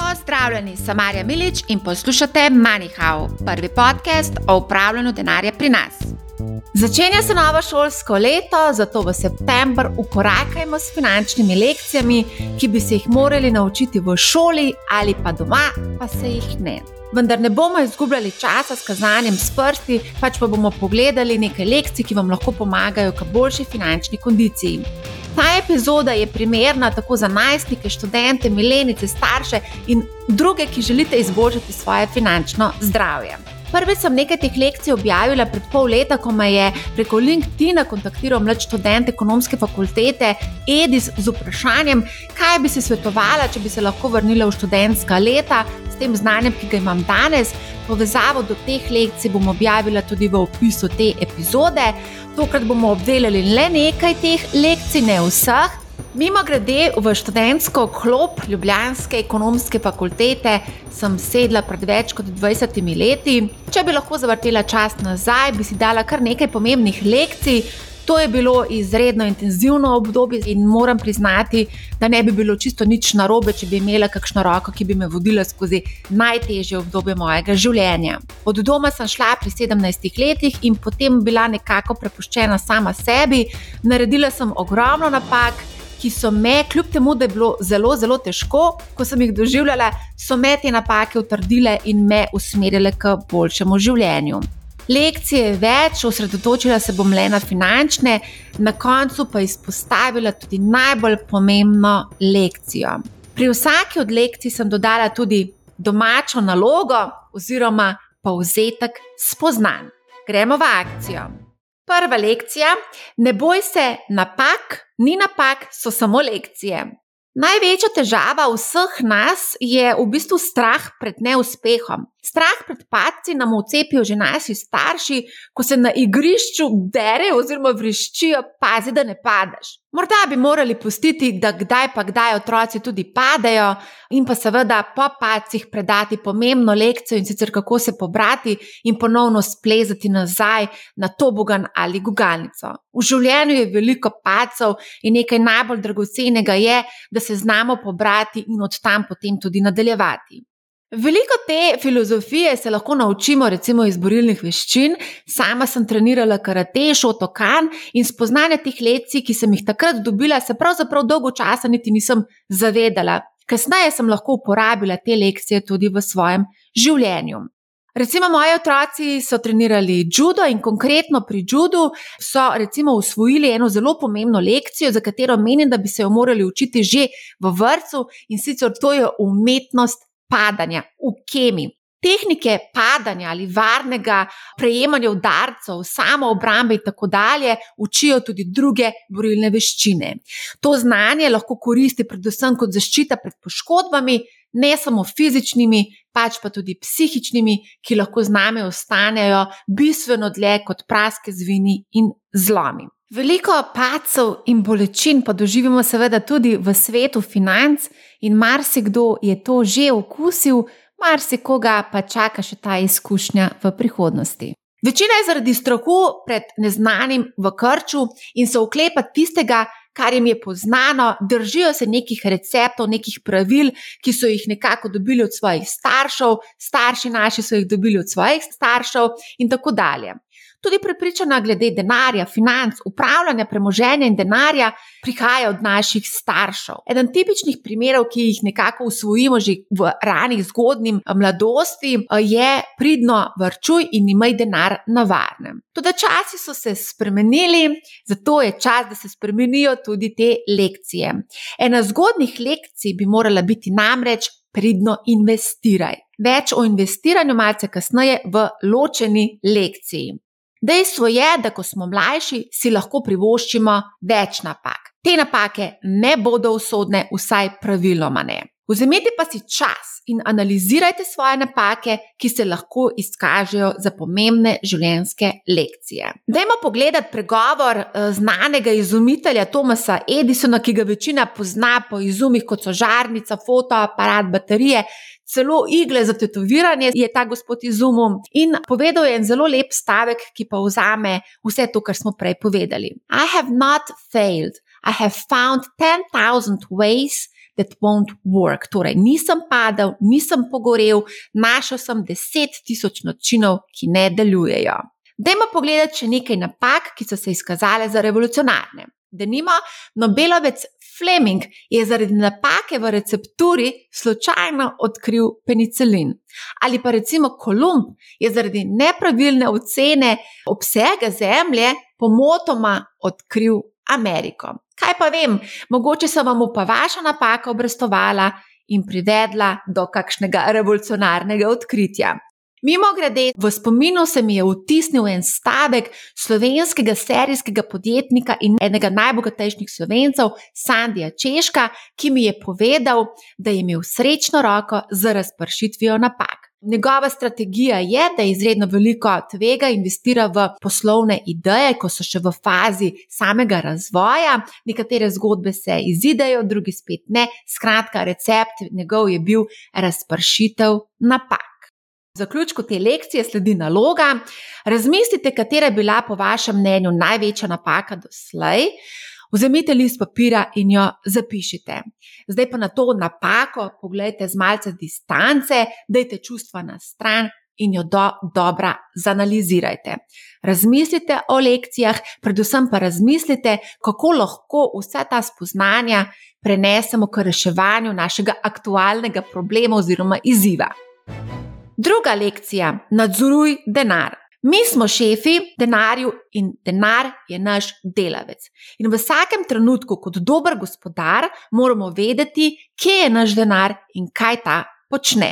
Pozdravljeni, sem Marja Milič in poslušate MoneyHow, prvi podcast o upravljanju denarja pri nas. Začenja se novo šolsko leto, zato v september ukorakajmo s finančnimi lekcijami, ki bi se jih morali naučiti v šoli ali pa doma, pa se jih ne. Vendar ne bomo izgubljali časa s kazanjem s prsti, pač pa bomo pogledali nekaj lekcij, ki vam lahko pomagajo k boljši finančni kondiciji. Ta epizoda je primerna tako za najstnike, študente, milenice, starše in druge, ki želite izboljšati svoje finančno zdravje. Prvič sem nekaj teh lekcij objavila pred pol leta, ko me je preko LinkedIn kontaktiral mlad študent ekonomske fakultete Edis z vprašanjem, kaj bi se svetovala, če bi se lahko vrnila v študentska leta s tem znanjem, ki ga imam danes. Povezavo do teh lekcij bom objavila tudi v opisu te epizode. Tokrat bomo obdelali le nekaj teh lekcij, ne vseh. Mimo grede v študentsko klop Ljubljanske ekonomske fakultete sem sedla pred več kot 20 leti. Če bi lahko zavrtela čas nazaj, bi si dala kar nekaj pomembnih lekcij. To je bilo izredno intenzivno obdobje in moram priznati, da ne bi bilo čisto nič narobe, če bi imela kakšno roko, ki bi me vodila skozi najtežje obdobje mojega življenja. Od doma sem šla pri 17 letih in potem bila nekako prepuščena sama sebi. Naredila sem ogromno napak. Ki so me, kljub temu, da je bilo zelo, zelo težko, ko sem jih doživljala, so me te napake utrdile in me usmerile k boljšemu življenju. Lekcije več, osredotočila se bom le na finančne, na koncu pa izpostavila tudi najbolj pomembno lekcijo. Pri vsaki od lekcij sem dodala tudi domačo nalogo oziroma povzetek spoznanj. Gremo v akcijo. Prva lekcija: ne boj se napak, ni napak, so samo lekcije. Največja težava vseh nas je v bistvu strah pred neuspehom. Strah pred padci nam vcepijo že naši starši, ko se na igrišču derejo oziroma vriščijo, pazi, da ne padeš. Morda bi morali pustiti, da kdaj pa kdaj otroci tudi padejo, in pa seveda po padcih predati pomembno lekcijo in sicer kako se pobrati in ponovno splezati nazaj na tobogan ali gugalnico. V življenju je veliko padcev in nekaj najbolj dragocenega je, da se znamo pobrati in od tam potem tudi nadaljevati. Veliko te filozofije se lahko naučimo, recimo iz borilnih veščin. Sama sem trenirala karate, šotokan in spoznanje teh lekcij, ki sem jih takrat dobila, se pravzaprav dolgo časa niti nisem zavedala. Kasneje sem lahko uporabila te lekcije tudi v svojem življenju. Recimo, moji otroci so trenirali judo in konkretno pri judu so recimo usvojili eno zelo pomembno lekcijo, za katero menim, da bi se jo morali učiti že v vrtu in sicer to je umetnost padanja v kemi. Tehnike padanja ali varnega prejemanja udarcev, samo obrambe in tako dalje učijo tudi druge borilne veščine. To znanje lahko koristi predvsem kot zaščita pred poškodbami, ne samo fizičnimi, pač pa tudi psihičnimi, ki lahko z nami ostanejo bistveno dlje kot praske zvini in zlomi. Veliko pacov in bolečin pa doživimo seveda tudi v svetu financ, in marsikdo je to že okusil, marsikoga pa čaka še ta izkušnja v prihodnosti. Večina je zaradi strahu pred neznanim v krču in se oklepa tistega, kar jim je poznano, držijo se nekih receptov, nekih pravil, ki so jih nekako dobili od svojih staršev, starši naši so jih dobili od svojih staršev in tako dalje. Tudi prepričana glede denarja, financ, upravljanja premoženja in denarja prihaja od naših staršev. Eden tipičnih primerov, ki jih nekako usvojimo že v ranih zgodnji mladosti, je pridno vrčuj in imaj denar na varnem. Tudi časi so se spremenili, zato je čas, da se spremenijo tudi te lekcije. Ena zgodnih lekcij bi morala biti namreč. Pridno investiraj. Več o investiranju, malce kasneje, v ločeni lekciji. Dejstvo je, da ko smo mlajši, si lahko privoščimo več napak. Te napake ne bodo usodne, vsaj praviloma ne. Vzemite pa si čas in analizirajte svoje napake, ki se lahko izkažejo za pomembne življenjske lekcije. Dajmo pogledati pregovor eh, znanega izumitelja Tomasa Edisona, ki ga večina pozna po izumih kot so žarnica, fotoaparat, baterije celo igle za tetoviranje je ta gospod izumil in povedal je en zelo lep stavek, ki pa vzame vse to, kar smo prej povedali. I have not failed, I have found 10,000 ways that won't work. Torej, nisem padel, nisem pogorel, našel sem deset tisoč načinov, ki ne delujejo. Dajmo pogledati še nekaj napak, ki so se izkazale za revolucionarne. Denimo, Nobelovec Fleming je zaradi napake v recepturi slučajno odkril penicilin. Ali pa recimo Kolumb je zaradi nepravilne ocene obsega Zemlje pomotoma odkril Ameriko. Kaj pa vem, mogoče se vam pa vaša napaka obrestovala in privedla do kakšnega revolucionarnega odkritja. Mimo grede, v spominu se mi je vtisnil en stavek slovenskega serijskega podjetnika in enega najbogatejših slovencev, Sandija Češka, ki mi je povedal, da je imel srečno roko z razpršitvijo napak. Njegova strategija je, da izredno veliko tvega investira v poslovne ideje, ko so še v fazi samega razvoja. Nekatere zgodbe se izidejo, drugi spet ne. Skratka, recept njegov je bil razpršitev napak. V zaključku te lekcije sledi naloga: razmislite, katera je bila po vašem mnenju največja napaka doslej. Vzemite list papira in jo zapišite. Zdaj pa na to napako pogledajte z malce distance, dajte čustva na stran in jo do, dobro zanalizirajte. Razmislite o lekcijah, predvsem pa razmislite, kako lahko vse ta spoznanja prenesemo k reševanju našega aktualnega problema oziroma izziva. Druga lekcija: nadzoruj denar. Mi smo šefi denarju in denar je naš delavec. In v vsakem trenutku, kot dober gospodar, moramo vedeti, kje je naš denar in kaj ta počne.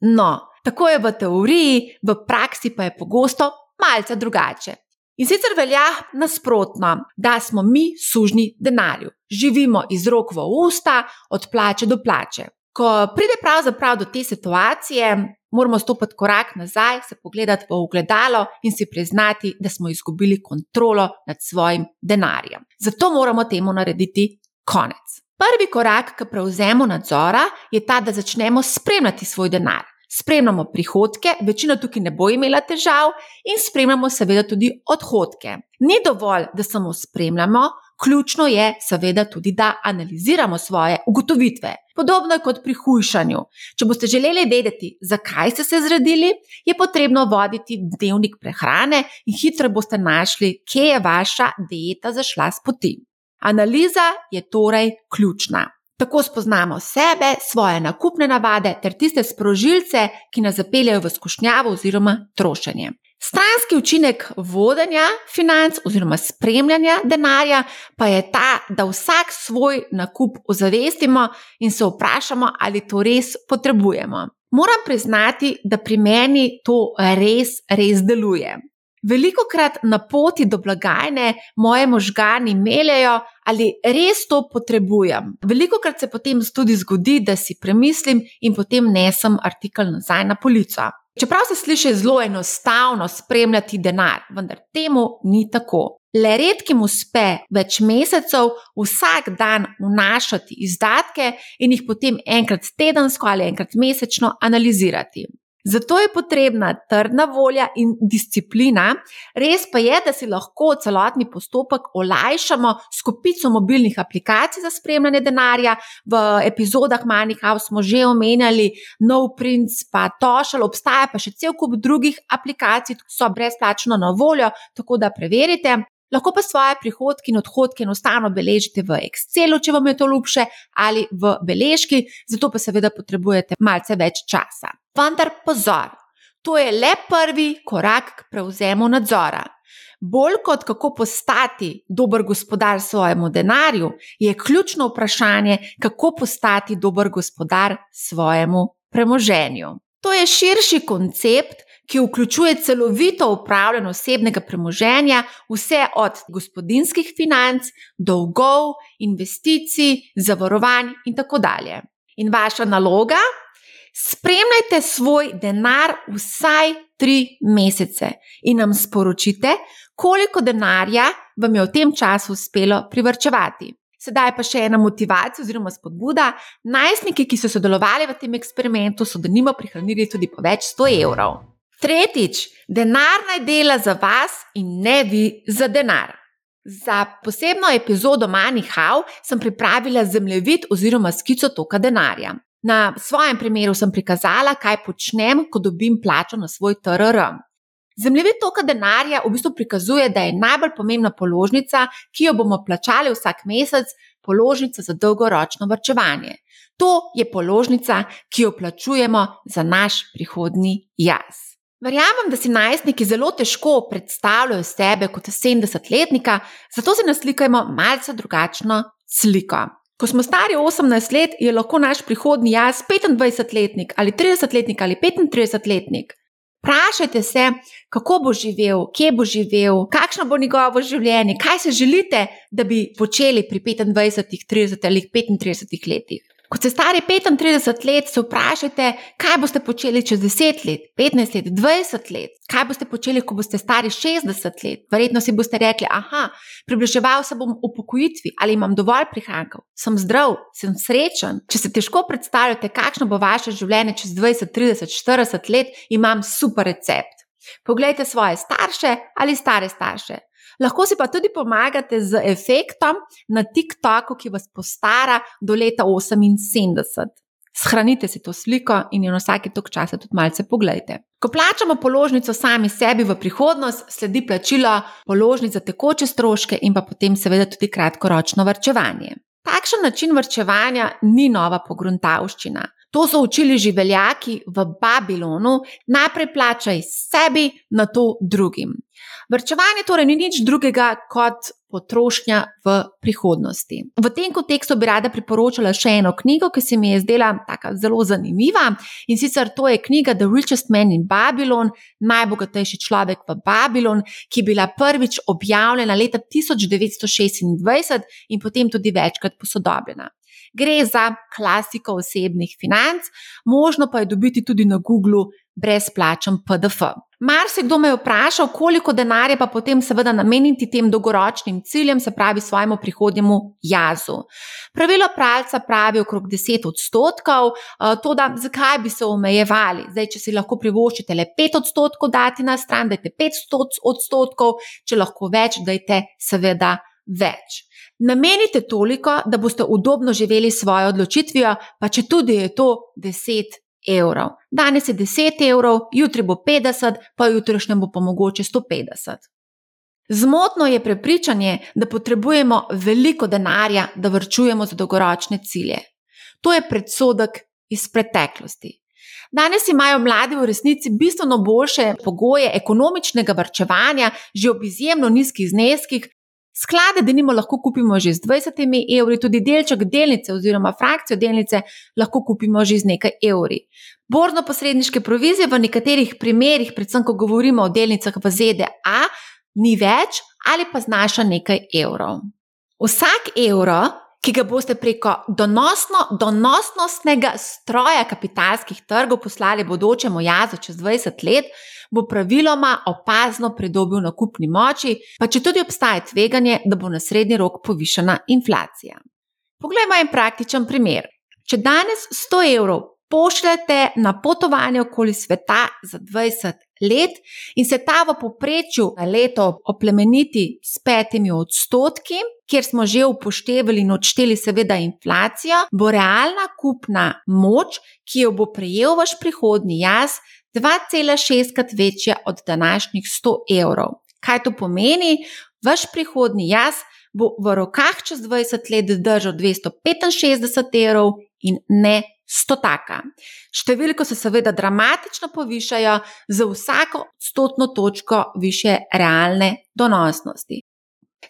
No, tako je v teoriji, v praksi pa je pogosto malce drugače. In sicer velja nasprotno, da smo mi sužni denarju, živimo iz rok v usta, od plače do plače. Ko pride pravzaprav do te situacije, moramo stopiti korak nazaj, se pogledati v ogledalo in si priznati, da smo izgubili kontrolo nad svojim denarjem. Zato moramo temu narediti konec. Prvi korak k prevzemu nadzora je ta, da začnemo spremljati svoj denar. Spremljamo prihodke, večina tukaj ne bo imela težav, in spremljamo seveda tudi odhodke. Ni dovolj, da samo spremljamo, ključno je seveda tudi, da analiziramo svoje ugotovitve. Podobno je kot pri hujšanju. Če boste želeli vedeti, zakaj ste se zredili, je potrebno voditi dnevnik prehrane in hitro boste našli, kje je vaša dieta zašla s poti. Analiza je torej ključna. Tako spoznamo sebe, svoje nakupne navade ter tiste sprožilce, ki nas zapeljajo v skušnjavo oziroma trošenje. Stranski učinek vodenja financ oziroma spremljanja denarja pa je ta, da vsak svoj nakup ozavestimo in se vprašamo, ali to res potrebujemo. Moram priznati, da pri meni to res, res deluje. Veliko krat na poti do blagajne moje možgani meljajo, ali res to potrebujem. Veliko krat se potem tudi zgodi, da si premislim in potem nesem artikel nazaj na polico. Čeprav se sliši zelo enostavno spremljati denar, vendar temu ni tako. Le redkim uspe več mesecev vsak dan vnašati izdatke in jih potem enkrat tedensko ali enkrat mesečno analizirati. Zato je potrebna trdna volja in disciplina, res pa je, da si lahko celotni postopek olajšamo s kopico mobilnih aplikacij za spremljanje denarja. V epizodah Manikav smo že omenjali No Prince, pa Tošal, obstaja pa še cel kup drugih aplikacij, so brezplačno na voljo, tako da preverite. Lahko pa svoje prihodke in odhodke enostavno beležite v Excelu, če vam je to ljubše, ali v beležki, zato pa seveda potrebujete malce več časa. Vendar pozor, to je le prvi korak k prevzemu nadzora. Bolj kot kako postati dober gospodar svojemu denarju, je ključno vprašanje, kako postati dober gospodar svojemu premoženju. To je širši koncept, ki vključuje celovito upravljanje osebnega premoženja, vse od gospodinskih financ, dolgov, investicij, zavarovanj in tako dalje. In vaša naloga? Spremljajte svoj denar vsaj tri mesece in nam sporočite, koliko denarja vam je v tem času uspelo privrčevati. Sedaj pa še ena motivacija oziroma spodbuda. Najstniki, ki so sodelovali v tem eksperimentu, so denimo prihranili tudi po več 100 evrov. Tretjič, denar naj dela za vas in ne vi za denar. Za posebno epizodo Manihau sem pripravila zemljevid oziroma skico toka denarja. Na svojem primeru sem prikazala, kaj počnem, ko dobim plačo na svoj TRR. Zemljevid toka denarja v bistvu prikazuje, da je najbolj pomembna položnica, ki jo bomo plačali vsak mesec, položnica za dolgoročno vrčevanje. To je položnica, ki jo plačujemo za naš prihodni jaz. Verjamem, da si najstniki zelo težko predstavljajo sebe kot 70-letnika, zato si naslikajmo malce drugačno sliko. Ko smo stari 18 let, je lahko naš prihodnji jaz 25-letnik ali 30-letnik ali 35-letnik. Vprašajte se, kako bo živel, kje bo živel, kakšno bo njegovo življenje, kaj se želite, da bi počeli pri 25, 30 ali 35 letih. Ko ste stari 35 let, se vprašajte, kaj boste počeli čez 10 let, 15 let, 20 let, kaj boste počeli, ko boste stari 60 let. Verjetno si boste rekli: Aha, približeval se bom upokojitvi ali imam dovolj prihrankov, sem zdrav, sem srečen. Če se težko predstavljate, kakšno bo vaše življenje čez 20, 30, 40 let, imam super recept. Poglejte svoje starše ali stare starše. Lahko si pa tudi pomagate z efektom na TikToku, ki vas postara do leta 78. Shranite si to sliko in jo na vsake tok časa tudi malce pogledajte. Ko plačamo položnico sami sebi v prihodnost, sledi plačilo položnic za tekoče stroške in pa potem seveda tudi kratkoročno vrčevanje. Takšen način vrčevanja ni nova pogruntavščina. To so učili že veljaki v Babilonu, najprej plačaj sebi, na to drugim. Vrčevanje torej ni nič drugega kot potrošnja v prihodnosti. V tem kontekstu bi rada priporočala še eno knjigo, ki se mi je zdela tako zelo zanimiva in sicer to je knjiga The Richest Man in Babylon, najbogatejši človek v Babilon, ki je bila prvič objavljena leta 1926 in potem tudi večkrat posodobljena. Gre za klasiko osebnih financ, možno pa je dobiti tudi na Googlu brezplačen PDF. Mar se kdo me je vprašal, koliko denarja pa potem seveda nameniti tem dolgoročnim ciljem, se pravi svojemu prihodnjemu jazu. Pravilo pravca pravi okrog 10 odstotkov, eh, to da zakaj bi se omejevali. Zdaj, če si lahko privoščite le 5 odstotkov dati na stran, dajte 5 odstotkov, če lahko več, dajte seveda več. Namenite toliko, da boste udobno živeli svojo odločitvijo, pa če tudi je to 10 evrov. Danes je 10 evrov, jutri bo 50, pa jutrišnjem bo pa mogoče 150. Zmotno je prepričanje, da potrebujemo veliko denarja, da vrčujemo za dolgoročne cilje. To je predsodek iz preteklosti. Danes imajo mladi v resnici bistveno boljše pogoje ekonomičnega vrčevanja, že ob izjemno nizkih zneskih, Sklade, da nimo lahko kupimo že z 20 evri, tudi delček delnice oziroma frakcijo delnice lahko kupimo že z nekaj evri. Borno posredniške provizije v nekaterih primerjih, predvsem ko govorimo o delnicah v ZDA, ni več ali pa znaša nekaj evrov. Vsak evro, ki ga boste preko donosno, donosnostnega stroja kapitalskih trgov poslali bodočemu jazu čez 20 let, bo praviloma opazno pridobil na kupni moči, pa če tudi obstaja tveganje, da bo na srednji rok povišena inflacija. Poglejmo en praktičen primer. Če danes 100 evrov pošljete na potovanje okoli sveta za 20 let in se ta v povprečju na leto oplemeniti s petimi odstotki, kjer smo že upoštevali in odšteli seveda inflacijo, bo realna kupna moč, ki jo bo prejel vaš prihodni jaz, 2,6 krat večja od današnjih 100 evrov. Kaj to pomeni? Vaš prihodni jaz bo v rokah čez 20 let držal 265 evrov in ne 100 taka. Številko se seveda dramatično povišajo za vsako stotno točko više realne donosnosti.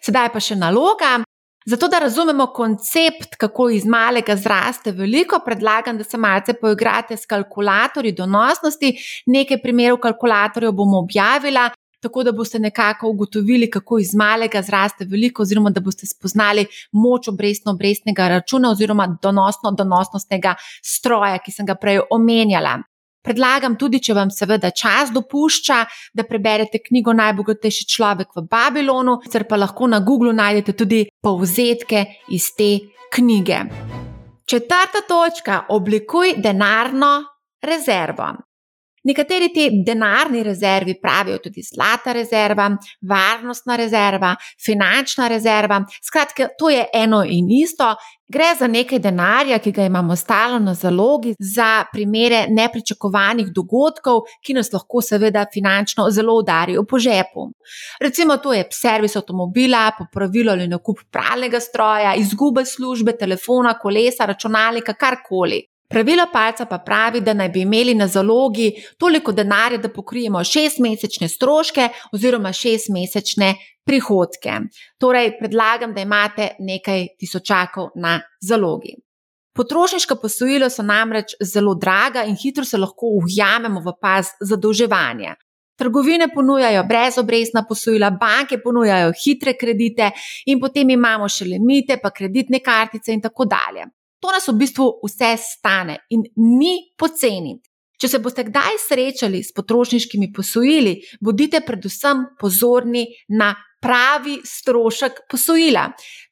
Sedaj pa še naloga. Zato, da razumemo koncept, kako iz malega zraste veliko, predlagam, da se malce poigrate s kalkulatorji donosnosti. Nekaj primerov kalkulatorjev bom objavila, tako da boste nekako ugotovili, kako iz malega zraste veliko, oziroma da boste spoznali moč obrestno-obrestnega računa oziroma donosno-donosnostnega stroja, ki sem ga prej omenjala. Predlagam tudi, če vam seveda čas dopušča, da preberete knjigo Najbogatejši človek v Babilonu, ter pa lahko na Googlu najdete tudi povzetke iz te knjige. Četrta točka: oblikuj denarno rezervo. Nekateri ti denarni rezervi pravijo tudi zlata rezerva, varnostna rezerva, finančna rezerva. Skratka, to je eno in isto. Gre za nekaj denarja, ki ga imamo stalno na zalogi za primere nepričakovanih dogodkov, ki nas lahko seveda finančno zelo udarijo po žepu. Recimo, to je servis avtomobila, popravilo ali nakup pralnega stroja, izgube službe, telefona, kolesa, računalnika, karkoli. Pravilo palca pa pravi, da naj bi imeli na zalogi toliko denarja, da pokrijemo šestmesečne stroške oziroma šestmesečne prihodke. Torej, predlagam, da imate nekaj tisočakov na zalogi. Potrošniška posojila so namreč zelo draga in hitro se lahko ujamemo v pas zadolževanja. Trgovine ponujajo brezobrestna posojila, banke ponujajo hitre kredite, in potem imamo še limite, pa kreditne kartice in tako dalje. To nas v bistvu vse stane in ni poceni. Če se boste kdaj srečali s potrošniškimi posojili, bodite predvsem pozorni na pravi strošek posojila.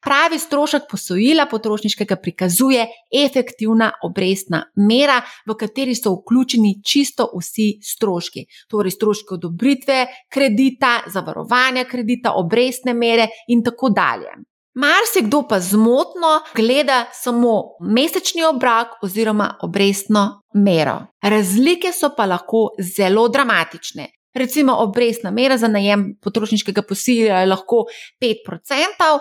Pravi strošek posojila potrošniškega prikazuje efektivna obrestna mera, v kateri so vključeni čisto vsi stroški. Torej, stroški odobritve kredita, zavarovanja kredita, obrestne mere in tako dalje. Marsikdo pa zmotno gleda samo mesečni obrak oziroma obrestno mero. Razlike so pa lahko zelo dramatične. Recimo, obrestna mera za najem potrošniškega posila je lahko 5%,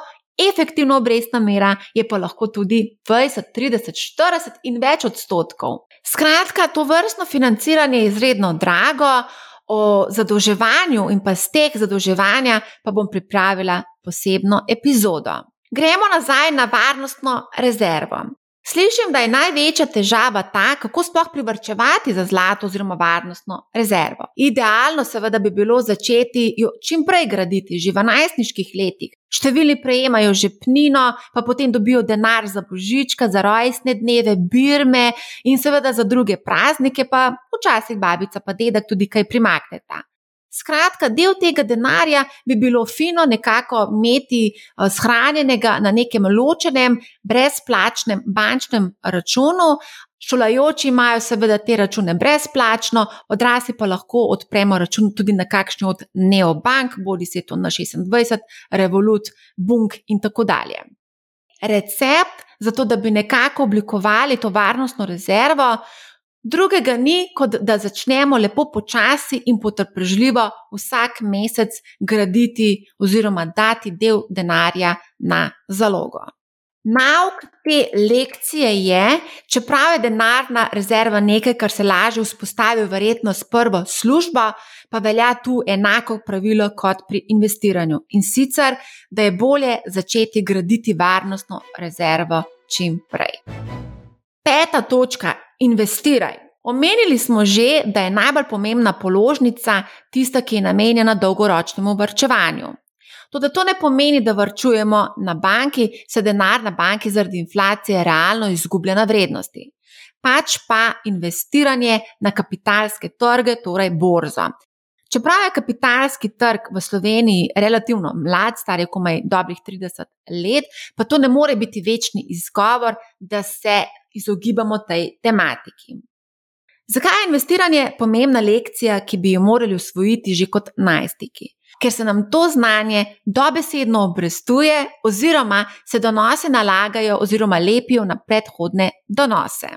efektivna obrestna mera je pa lahko tudi 20, 30, 40 in več odstotkov. Skratka, to vrstno financiranje je izredno drago. O zadolževanju in pa stek zadolževanja pa bom pripravila posebno epizodo. Gremo nazaj na varnostno rezervo. Slišim, da je največja težava ta, kako sploh privrčevati za zlato oziroma varnostno rezervo. Idealno seveda bi bilo začeti jo čim prej graditi, že v najstniških letih. Številni prejemajo žepnino, pa potem dobijo denar za božička, za rojstne dneve, birme in seveda za druge praznike, pa včasih babica pa dedek tudi kaj primakneta. Skratka, del tega denarja bi bilo fino nekako imeti uh, shranjenega na nekem ločenem, brezplačnem bančnem računu. Šolajoči imajo seveda te račune brezplačno, odrasli pa lahko odpremo račun tudi na kakšni od neobank, bodi se to na 26, Revolut, Bunk in tako dalje. Recept za to, da bi nekako oblikovali to varnostno rezervo, Drugega ni, kot da začnemo lepo počasi in potrpežljivo vsak mesec graditi oziroma dati del denarja na zalogo. Nauk te lekcije je, čeprav je denarna rezerva nekaj, kar se lažje vzpostavi, verjetno s prvo službo, pa velja tu enako pravilo kot pri investiranju. In sicer, da je bolje začeti graditi varnostno rezervo čim prej. Peta točka investiraj. Omenili smo že, da je najbolj pomembna položnica tista, ki je namenjena dolgoročnemu vrčevanju. Tudi to ne pomeni, da vrčujemo na banki, se denar na banki zaradi inflacije realno izgublja na vrednosti. Pač pa investiranje na kapitalske trge, torej borzo. Čeprav je kapitalski trg v Sloveniji relativno mlad, star je komaj dobrih 30 let, pa to ne more biti večni izgovor, da se izogibamo tej tematiki. Zakaj je investiranje pomembna lekcija, ki bi jo morali usvojiti že kot najstniki? Ker se nam to znanje dobesedno obrestuje, oziroma se donose nalagajo, oziroma lepijo na predhodne donose.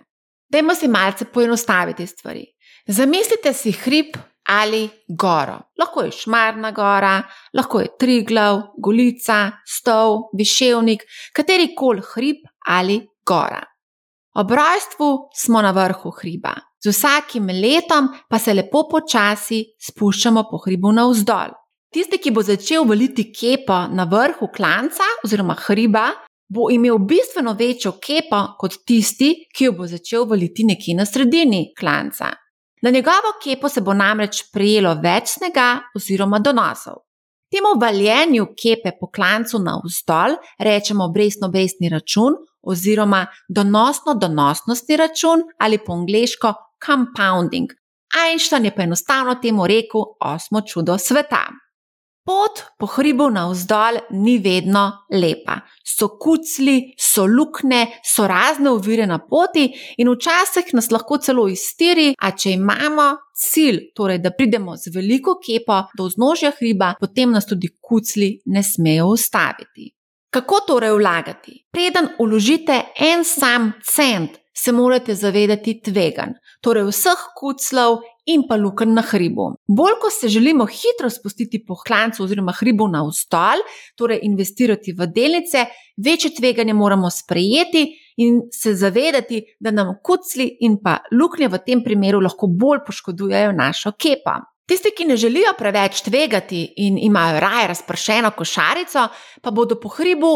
Dajmo si malce poenostaviti stvari. Zamislite si hrib ali goro. Lahko je Šmarna gora, lahko je Triglav, Golica, Stov, Viševnik, kateri koli hrib ali gora. Ob rojstvu smo na vrhu hriba, z vsakim letom pa se lepo počasi spuščamo po hribu navzdol. Tisti, ki bo začel valiti kepo na vrhu klanca oziroma hriba, bo imel bistveno večjo kepo kot tisti, ki jo bo začel valiti nekje na sredini klanca. Na njegovo kepo se bo namreč prijelo več snega oziroma donosov. Temu valjenju kepe po klancu navzdol rečemo obrestno-obrestni račun oziroma donosno-donosnostni račun ali po angliško compounding. Einstein je pa enostavno temu rekel osmo čudo sveta. Pot po hribu navzdol ni vedno lepa. So kucli, so lukne, so razne ovire na poti in včasih nas lahko celo iztiri, a če imamo cilj, torej da pridemo z veliko kepo do vznožja hriba, potem nas tudi kucli ne smejo ustaviti. Kako torej vlagati? Preden uložite en sam cent, se morate zavedati tvegan, torej vseh kuclov in pa luken na hribu. Bolj ko se želimo hitro spustiti po klancu oziroma hribu na vstol, torej investirati v delnice, večje tveganje moramo sprejeti in se zavedati, da nam kucli in pa luknje v tem primeru lahko bolj poškodujejo našo kepo. Tisti, ki ne želijo preveč tvegati in imajo raje razpršeno košarico, pa bodo po hribu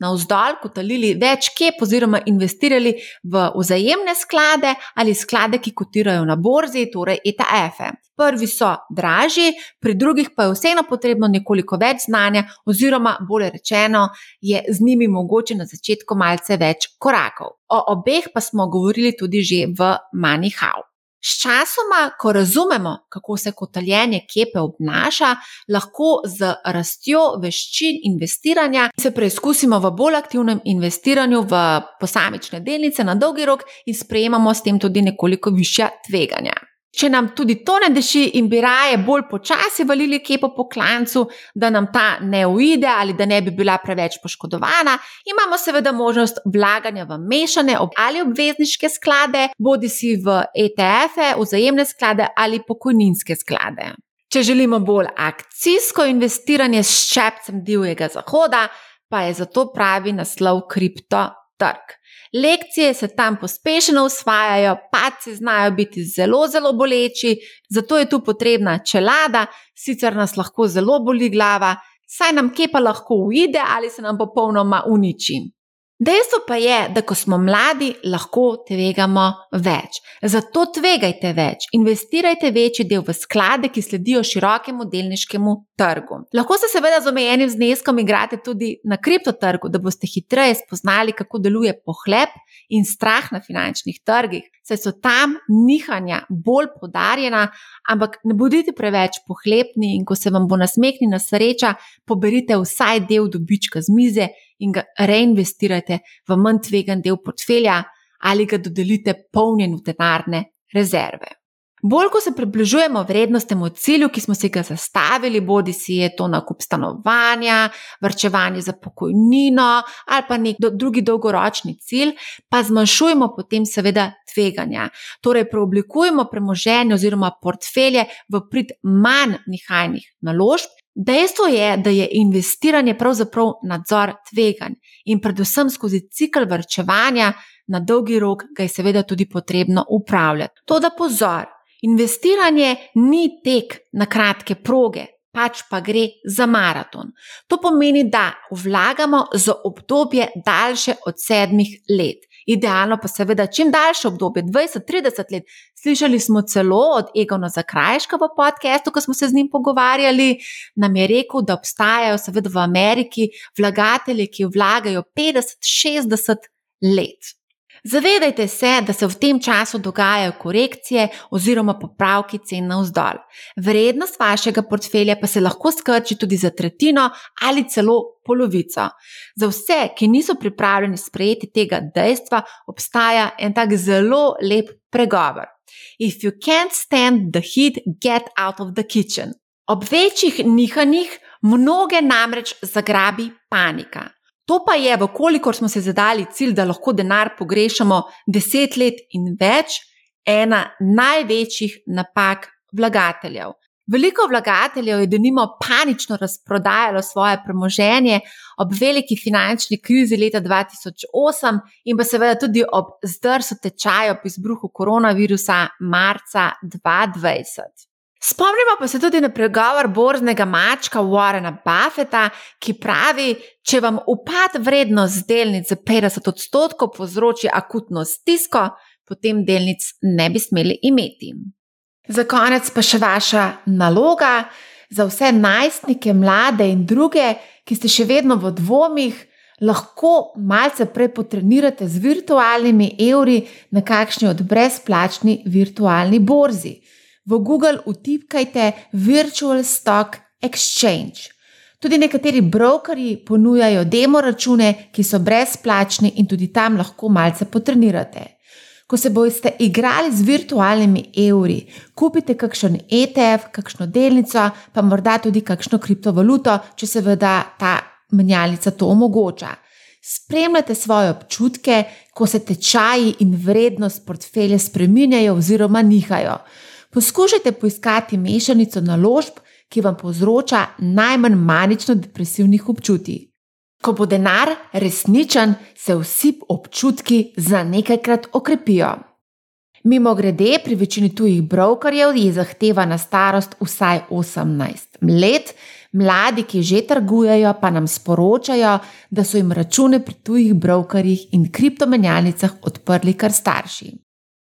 navzdol kotalili več kep oziroma investirali v vzajemne sklade ali sklade, ki kotirajo na borzi, torej ETF-e. Prvi so dražji, pri drugih pa je vseeno potrebno nekoliko več znanja, oziroma bolje rečeno, je z njimi mogoče na začetku malce več korakov. O obeh pa smo govorili tudi že v Manihau. Sčasoma, ko razumemo, kako se kotaljenje kepe obnaša, lahko z rastjo veščin investiranja se preizkusimo v bolj aktivnem investiranju v posamične delnice na dolgi rok in sprejemamo s tem tudi nekoliko višja tveganja. Če nam tudi to ne deši in bi raje bolj počasi valili kepo po klancu, da nam ta ne uide ali da ne bi bila preveč poškodovana, imamo seveda možnost vlaganja v mešane ali obvezniške sklade, bodi si v ETF-e, vzajemne sklade ali pokojninske sklade. Če želimo bolj akcijsko investiranje s ščepcem divjega zahoda, pa je zato pravi naslov kriptotrg. Lekcije se tam pospešeno usvajajo, paci znajo biti zelo, zelo boleči, zato je tu potrebna čelada, sicer nas lahko zelo boli glava, saj nam kepa lahko uide ali se nam popolnoma uniči. Dejstvo pa je, da ko smo mladi, lahko tvegamo več. Zato tvegajte več, investirajte večji del v sklade, ki sledijo širokemu delniškemu trgu. Lahko se seveda z omejenim zneskom igrate tudi na kriptotrgu, da boste hitreje spoznali, kako deluje pohlep in strah na finančnih trgih, saj so tam nihanja bolj podarjena, ampak ne bodite preveč pohlepni in ko se vam bo nasmehnila sreča, poberite vsaj del dobička z mize in ga reinvestirate v manj tvegan del portfelja ali ga dodelite polnjen v denarne rezerve. Bolj, ko se približujemo vrednostnemu cilju, ki smo si ga zastavili, bodi si je to nakup stanovanja, vrčevanje za pokojnino ali pa nek do, drugi dolgoročni cilj, pa zmanjšujemo potem seveda tveganja. Torej, preoblikujemo premoženje oziroma portfelje v prid manj nihajnih naložb Dejstvo je, da je investiranje pravzaprav nadzor tveganj in predvsem skozi cikl vrčevanja na dolgi rok ga je seveda tudi potrebno upravljati. To da pozor, investiranje ni tek na kratke proge, pač pa gre za maraton. To pomeni, da vlagamo za obdobje daljše od sedmih let idealno pa seveda čim daljše obdobje, 20-30 let. Slišali smo celo od Egona Zakrajška v podkastu, ko smo se z njim pogovarjali, nam je rekel, da obstajajo seveda v Ameriki vlagatelji, ki vlagajo 50-60 let. Zavedajte se, da se v tem času dogajajo korekcije oziroma popravki cen na vzdolj. Vrednost vašega portfelja pa se lahko skrči tudi za tretjino ali celo polovico. Za vse, ki niso pripravljeni sprejeti tega dejstva, obstaja en tak zelo lep pregovor: If you can't stand the heat, get out of the kitchen. Ob večjih nihanjih mnoge namreč zagrabi panika. To pa je, vkolikor smo se zadali cilj, da lahko denar pogrešamo deset let in več, ena največjih napak vlagateljev. Veliko vlagateljev je denimo panično razprodajalo svoje premoženje ob veliki finančni krizi leta 2008 in pa seveda tudi ob zdrsu tečaja po izbruhu koronavirusa marca 2020. Spomnimo pa se tudi na pregovor borznega mačka Warrena Buffeta, ki pravi, če vam upad vrednost delnic za 50 odstotkov povzroči akutno stisko, potem delnic ne bi smeli imeti. Za konec pa še vaša naloga za vse najstnike, mlade in druge, ki ste še vedno v dvomih, lahko malce prej potrenirate z virtualnimi evri na kakšni od brezplačni virtualni borzi v Google utipkajte Virtual Stock exchange. Tudi nekateri brokerji ponujajo demo račune, ki so brezplačni in tudi tam lahko malce potrenirate. Ko se boste igrali z virtualnimi evri, kupite kakšen ETF, kakšno delnico, pa morda tudi kakšno kriptovaluto, če seveda ta menjalnica to omogoča. Spremljate svoje občutke, ko se tečaji in vrednost portfelja spreminjajo oziroma nihajo. Poskušajte poiskati mešanico naložb, ki vam povzroča najmanj manično-depresivnih občutij. Ko bo denar resničen, se vsi občutki za nekajkrat okrepijo. Mimo grede, pri večini tujih brokerjev je zahtevana starost vsaj 18 let, mladi, ki že trgujejo, pa nam sporočajo, da so jim račune pri tujih brokerjih in kriptomenjalnicah odprli kar starši.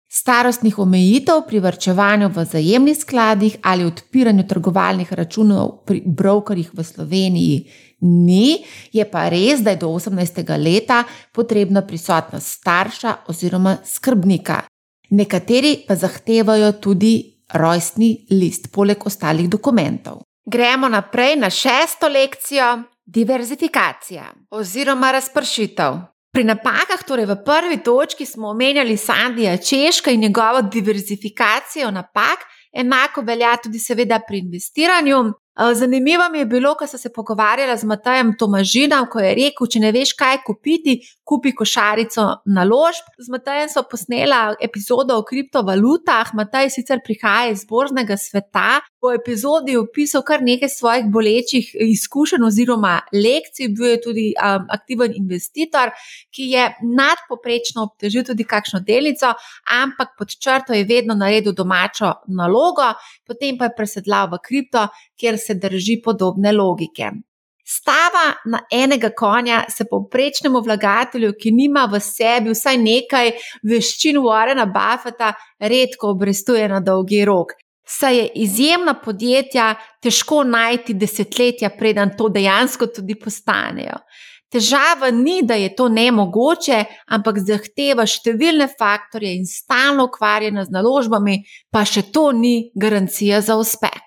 Starostnih omejitev pri vrčevanju v zajemnih skladih ali odpiranju trgovalnih računov pri brokerjih v Sloveniji ni, je pa res, da je do 18. leta potrebna prisotnost starša oziroma skrbnika. Nekateri pa zahtevajo tudi rojstni list, poleg ostalih dokumentov. Gremo naprej na šesto lekcijo: diverzifikacija oziroma razpršitev. Pri napakah, torej v prvi točki, smo omenjali Sandija Češka in njegovo diverzifikacijo napak, enako velja tudi, seveda, pri investiranju. Zanimivo mi je bilo, ko sem se pogovarjala z Matajem Tomažinom, ko je rekel: Če ne veš, kaj kupiti, kupi košarico naložb. Z Matajem so posnela epizodo o kriptovalutah. Mataj sicer prihaja iz borznega sveta. Po epizodi je opisal kar nekaj svojih bolečih izkušenj oziroma lekcij. Bil je tudi um, aktiven investitor, ki je nadpoprečno obtežil tudi kakšno delico, ampak pod črto je vedno naredil domačo nalogo, potem pa je presedlal v kripto, kjer se drži podobne logike. Stava na enega konja se povprečnemu vlagatelju, ki nima v sebi vsaj nekaj veščin Warrena Buffeta, redko obrestuje na dolgi rok. Saj je izjemna podjetja težko najti desetletja, preden to dejansko tudi postanejo. Težava ni, da je to nemogoče, ampak zahteva številne faktorje in stalno ukvarjanje z naložbami, pa še to ni garancija za uspeh.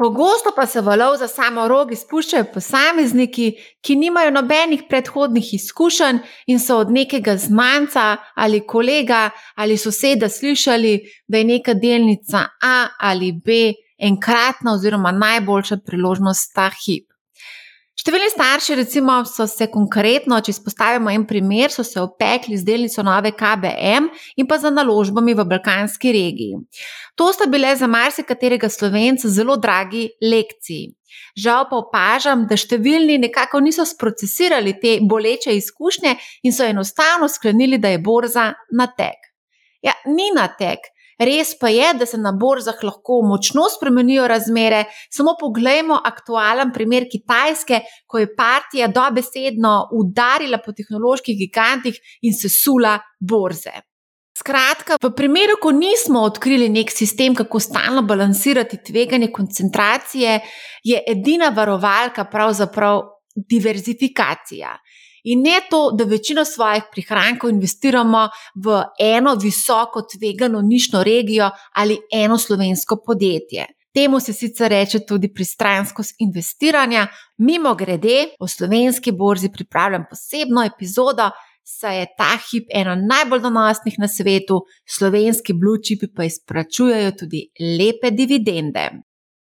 Pogosto pa se valov za samo rogi spuščajo posamezniki, ki nimajo nobenih predhodnih izkušenj in so od nekega znanca ali kolega ali soseda slišali, da je neka delnica A ali B enkratna oziroma najboljša priložnost ta hip. Številni starši, recimo, so se konkretno, če izpostavimo en primer, so se opekli z delnico nove KBM in pa za naložbami v balkanski regiji. To sta bile za marsikaterega slovenca zelo dragi lekciji. Žal pa opažam, da številni nekako niso sprocesirali te boleče izkušnje in so enostavno sklenili, da je borza na tek. Ja, ni na tek. Res pa je, da se na borzah lahko močno spremenijo razmere. Samo pogledajmo aktualen primer Kitajske, ko je partija dobesedno udarila po tehnoloških gigantih in se sula borze. Skratka, v primeru, ko nismo odkrili nek sistem, kako stalno balansirati tveganje koncentracije, je edina varovalka pravzaprav diverzifikacija. In ne to, da večino svojih prihrankov investiramo v eno visoko tvegano nišno regijo ali eno slovensko podjetje. Temu se sicer reče tudi pristranskost investiranja. Mimo grede, o slovenski borzi pripravljam posebno epizodo, saj je ta hip ena najbolj donosnih na svetu, slovenski blue chipi pa izplačujejo tudi lepe dividende.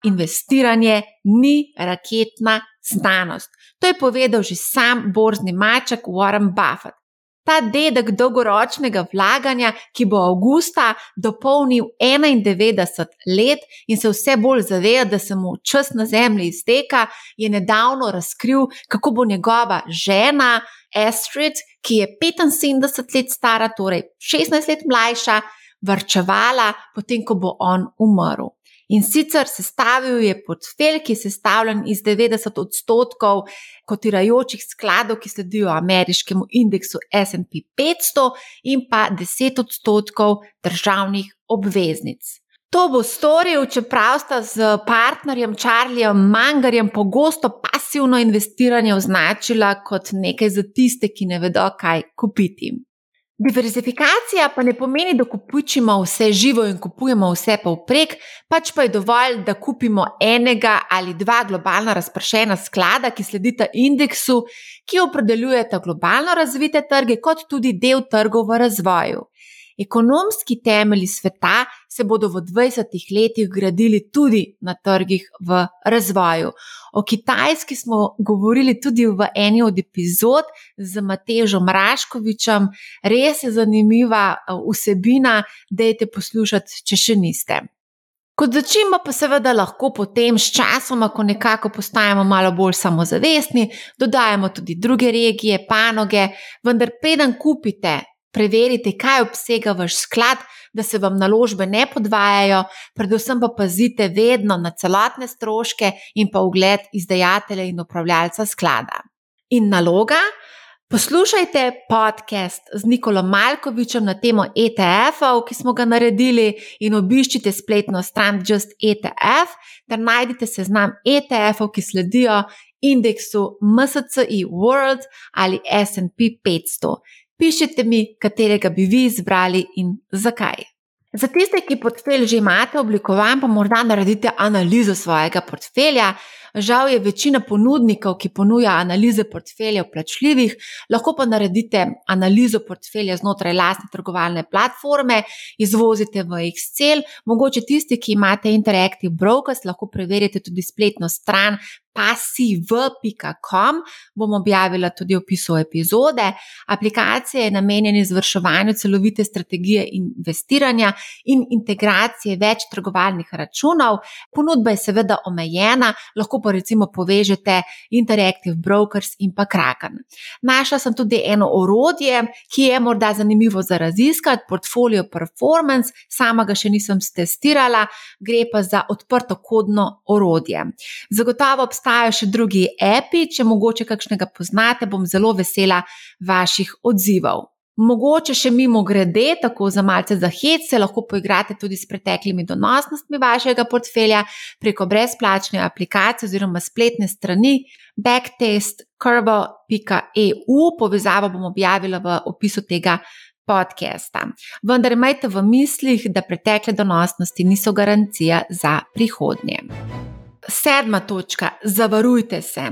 Investiranje ni raketna znanost. To je povedal že sam borzni maček Warren Buffett. Ta dedek dolgoročnega vlaganja, ki bo avgusta dopolnil 91 let in se vse bolj zaveda, da se mu čas na zemlji izteka, je nedavno razkril, kako bo njegova žena Astrid, ki je 75 let stara, torej 16 let mlajša, vrčevala, potem ko bo on umrl. In sicer sestavil je portfelj, ki je sestavljen iz 90 odstotkov kotirajočih skladov, ki sledijo ameriškemu indeksu SP 500, in pa 10 odstotkov državnih obveznic. To bo storil, čeprav sta z partnerjem Charliejem Mangarjem pogosto pasivno investiranje označila kot nekaj za tiste, ki ne vedo, kaj kupiti. Diverzifikacija pa ne pomeni, da kupujemo vse živo in kupujemo vse povprek, pač pa je dovolj, da kupimo enega ali dva globalno razpršena sklada, ki sledita indeksu, ki opredeljujeta globalno razvite trge, kot tudi del trgov v razvoju. Ekonomski temelji sveta se bodo v 20 letih gradili tudi na trgih v razvoju. O Kitajski smo govorili tudi v eni od epizod z Matežom Raškovičem, res je zanimiva uh, vsebina, dejte poslušati, če še niste. Kot začimo, pa seveda lahko potem s časom, ko nekako postajamo malo bolj samozavestni, dodajamo tudi druge regije, panoge, vendar preden kupite Preverite, kaj obsega vaš sklad, da se vam naložbe ne podvajajo, predvsem pa pazite vedno na celotne stroške in pa ugled izdajatelja in upravljalca sklada. In naloga? Poslušajte podcast z Nikolom Malkovičem na temo ETF-ov, ki smo ga naredili, in obiščite spletno stran Just ETF, ter najdite seznam ETF-ov, ki sledijo indeksu MSCI World ali SP 500. Pišite mi, katerega bi vi izbrali in zakaj. Za tiste, ki portfelj že imate oblikovan, pa morda naredite analizo svojega portfelja. Žal je večina ponudnikov, ki ponuja analize portfeljev plačljivih, lahko pa naredite analizo portfelja znotraj lastne trgovalne platforme, izvozite v Excel, mogoče tisti, ki imate Interactive Brokers, lahko preverite tudi spletno stran pasiv.com, bom objavila tudi opisu epizode. Aplikacija je namenjena izvrševanju celovite strategije investiranja in integracije več trgovalnih računov. Ponudba je seveda omejena, lahko pa recimo povežete Interactive Brokers in pa Kraken. Našla sem tudi eno orodje, ki je morda zanimivo za raziskati, Portfolio Performance, sama ga še nisem testirala, gre pa za odprto kodno orodje. Zagotovo obstaja obstajajo še drugi api, če mogoče kakšnega poznate, bom zelo vesela vaših odzivov. Mogoče še mimo grede, tako za malce za hec, se lahko poigrate tudi s preteklimi donosnostmi vašega portfelja preko brezplačne aplikacije oziroma spletne strani backtest.curvo.eu. Povezavo bom objavila v opisu tega podcasta. Vendar imejte v mislih, da pretekle donosnosti niso garancija za prihodnje. Sedma točka, zavarujte se.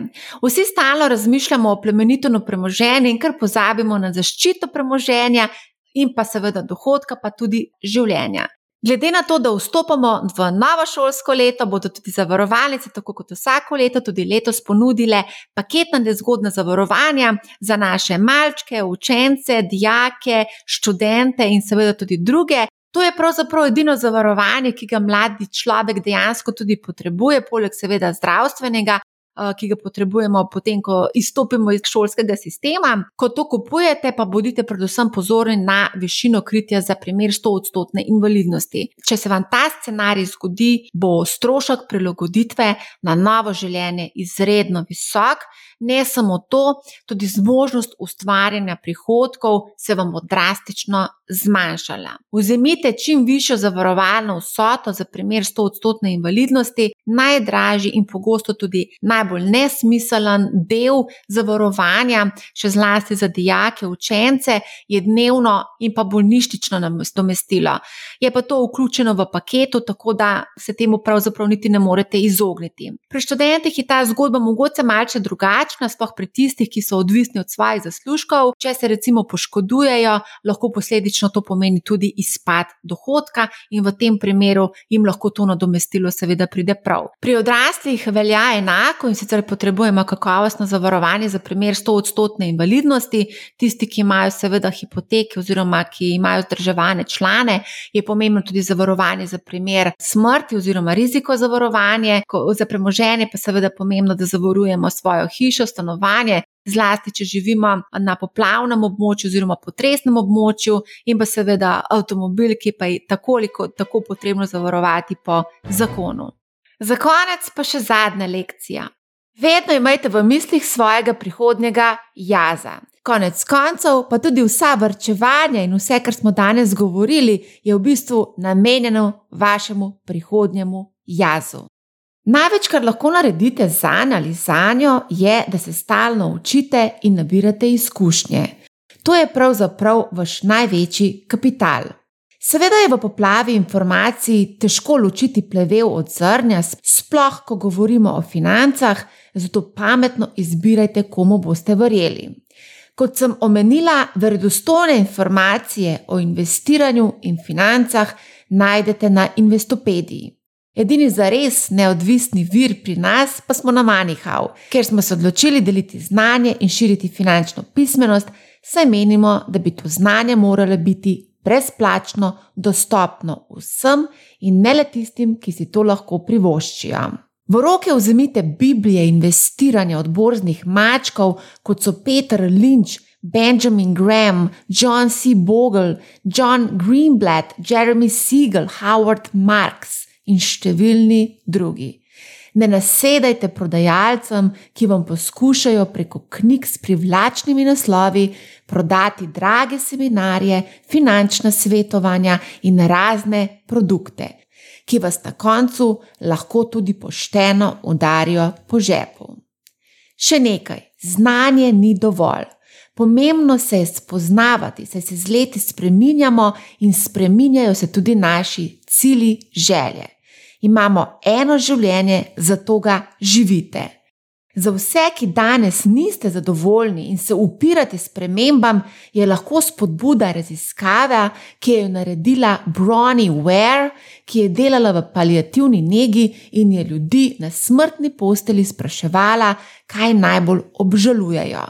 Vsi stalno razmišljamo o plemenitonu premoženja in kar pozabimo na zaščito premoženja in pa seveda dohodka, pa tudi življenja. Glede na to, da vstopamo v novo šolsko leto, bodo tudi zavarovalnice, tako kot vsako leto, tudi letos ponudile paketna nezgodna zavarovanja za naše malčke, učence, dijake, študente in seveda tudi druge, To je pravzaprav edino zavarovanje, ki ga mladi človek dejansko tudi potrebuje, poleg seveda zdravstvenega, eh, ki ga potrebujemo potem, ko izstopimo iz šolskega sistema. Ko to kupujete, pa bodite predvsem pozorni na višino kritja za primer 100-odstotne invalidnosti. Če se vam ta scenarij zgodi, bo strošek prilagoditve na novo življenje izredno visok. Ne samo to, tudi zmožnost ustvarjanja prihodkov se vam bo drastično zmanjšala. Vzemite čim višjo zavarovalno vsoto za primer 100-odstotne invalidnosti, najdražji in pogosto tudi najbolj nesmiselen del zavarovanja, še zlasti za dijake, učence, je dnevno in pa bolnišnično nadomestilo. Je pa to vključeno v paketu, tako da se temu pravzaprav niti ne morete izogniti. Pri študentih je ta zgodba mogoče malce drugačna drugačna, sploh pri tistih, ki so odvisni od svojih zaslužkov. Če se recimo poškodujejo, lahko posledično to pomeni tudi izpad dohodka in v tem primeru jim lahko to nadomestilo seveda pride prav. Pri odraslih velja enako in sicer potrebujemo kakovostno zavarovanje za primer 100-odstotne invalidnosti. Tisti, ki imajo seveda hipoteke oziroma ki imajo zdrževane člane, je pomembno tudi zavarovanje za primer smrti oziroma riziko zavarovanje. Za premoženje pa seveda pomembno, da zavarujemo svojo hišo hišo, stanovanje, zlasti če živimo na poplavnem območju oziroma potresnem območju, in pa seveda avtomobil, ki pa je tako ali tako potrebno zavarovati po zakonu. Za konec pa še zadnja lekcija. Vedno imejte v mislih svojega prihodnjega jaza. Konec koncev pa tudi vsa vrčevanja in vse, kar smo danes govorili, je v bistvu namenjeno vašemu prihodnjemu jazu. Največ, kar lahko naredite za njo ali za njo, je, da se stalno učite in nabirate izkušnje. To je pravzaprav vaš največji kapital. Seveda je v poplavi informacij težko ločiti plevel od zrnja, sploh ko govorimo o financah, zato pametno izbirajte, komu boste verjeli. Kot sem omenila, verodostojne informacije o investiranju in financah najdete na Investopediji. Edini zares neodvisni vir pri nas pa smo na Manihau, ker smo se odločili deliti znanje in širiti finančno pismenost, saj menimo, da bi to znanje moralo biti brezplačno, dostopno vsem in ne le tistim, ki si to lahko privoščijo. V roke vzemite Biblije investiranja od borznih mačkov, kot so Peter Lynch, Benjamin Graham, John C. Bogle, John Greenblatt, Jeremy Siegel, Howard Marks in številni drugi. Ne nasedajte prodajalcem, ki vam poskušajo preko knjig s privlačnimi naslovi prodati drage seminarje, finančna svetovanja in razne produkte, ki vas na koncu lahko tudi pošteno udarijo po žepu. Še nekaj, znanje ni dovolj. Pomembno se je spoznavati, saj se z leti spreminjamo in spreminjajo se tudi naši cili želje. Imamo eno življenje, zato ga živite. Za vse, ki danes niste zadovoljni in se upirate spremembam, je lahko spodbuda raziskava, ki je jo naredila Bronnie Ware, ki je delala v palijativni negi in je ljudi na smrtni posteli spraševala, kaj najbolj obžalujejo.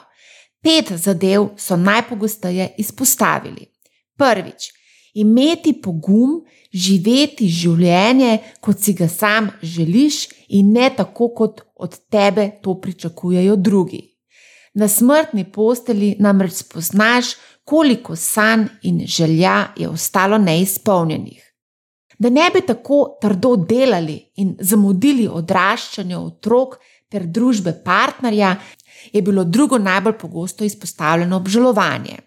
Pet zadev so najpogosteje izpostavili. Prvič, imeti pogum, živeti življenje, kot si ga sam želiš, in ne tako, kot od tebe to pričakujejo drugi. Na smrtni posteli namreč spoznaš, koliko sanj in želja je ostalo neizpolnjenih. Da ne bi tako trdo delali in zamudili odraščanje otrok ter družbe partnerja, je bilo drugo najbolj pogosto izpostavljeno obžalovanje.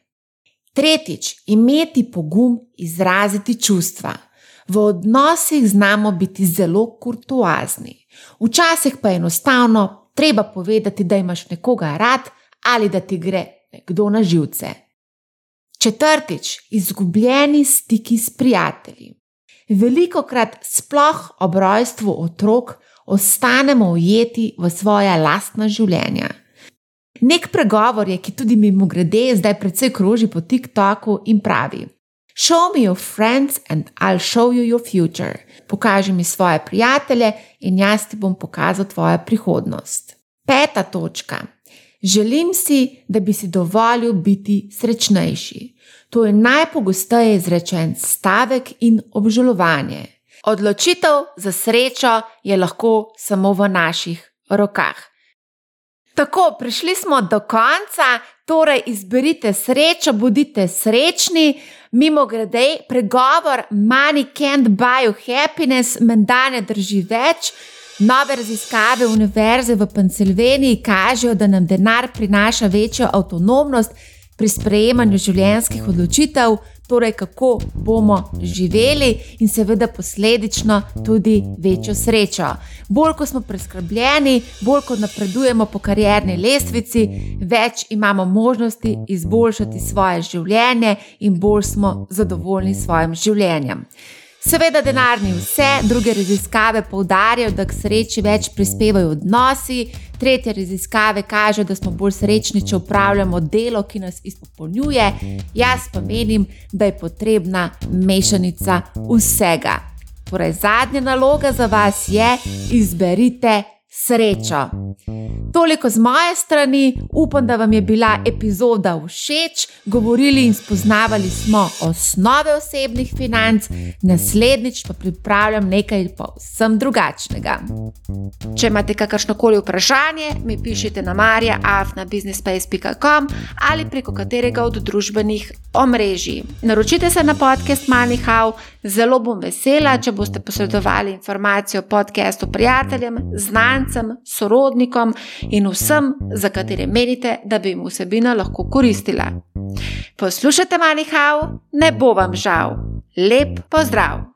Tretjič, imeti pogum izraziti čustva. V odnosih znamo biti zelo kurtoazni, včasih pa je enostavno treba povedati, da imaš nekoga rad ali da ti gre nekdo na živce. Četrtič, izgubljeni stiki s prijatelji. Veliko krat, sploh ob rojstvu otrok, ostanemo ujeti v svoje lastna življenja. Nek pregovor je, ki tudi mimo grede zdaj precej kroži po TikToku in pravi: Show me your friends and I'll show you your future. Pokaži mi svoje prijatelje in jaz ti bom pokazal tvojo prihodnost. Peta točka. Želim si, da bi si dovolil biti srečnejši. To je najpogosteje izrečen stavek in obžalovanje. Odločitev za srečo je lahko samo v naših rokah. Tako, prišli smo do konca, torej izberite srečo, bodite srečni. Mimo grede, pregovor Money can't buy you happiness, menda ne drži več. Nove raziskave Univerze v Pennsylvaniji kažejo, da nam denar prinaša večjo avtonomnost pri sprejemanju življenjskih odločitev torej kako bomo živeli in seveda posledično tudi večjo srečo. Bolj ko smo preskrbljeni, bolj ko napredujemo po karjerni lestvici, več imamo možnosti izboljšati svoje življenje in bolj smo zadovoljni s svojim življenjem. Seveda, denar ni vse, druge raziskave poudarjajo, da k sreči več prispevajo odnosi, tretje raziskave kažejo, da smo bolj srečni, če upravljamo delo, ki nas izpopolnjuje. Jaz pa menim, da je potrebna mešanica vsega. Torej, zadnja naloga za vas je: izberite srečo. Toliko z moje strani, upam, da vam je bila epizoda všeč. Govorili in spoznavali smo osnove osebnih financ, naslednjič pa pripravljam nekaj povsem drugačnega. Če imate kakršno koli vprašanje, mi pišite na marja.afnabusinessspace.com ali preko katerega od družbenih omrežij. Naročite se na podcast Manihau, zelo bom vesela, če boste posredovali informacijo o podkastu prijateljem, znancem, sorodnikom in vsem, za katere menite, da bi jim vsebina lahko koristila. Poslušajte Manihau, ne bo vam žal. Lep pozdrav!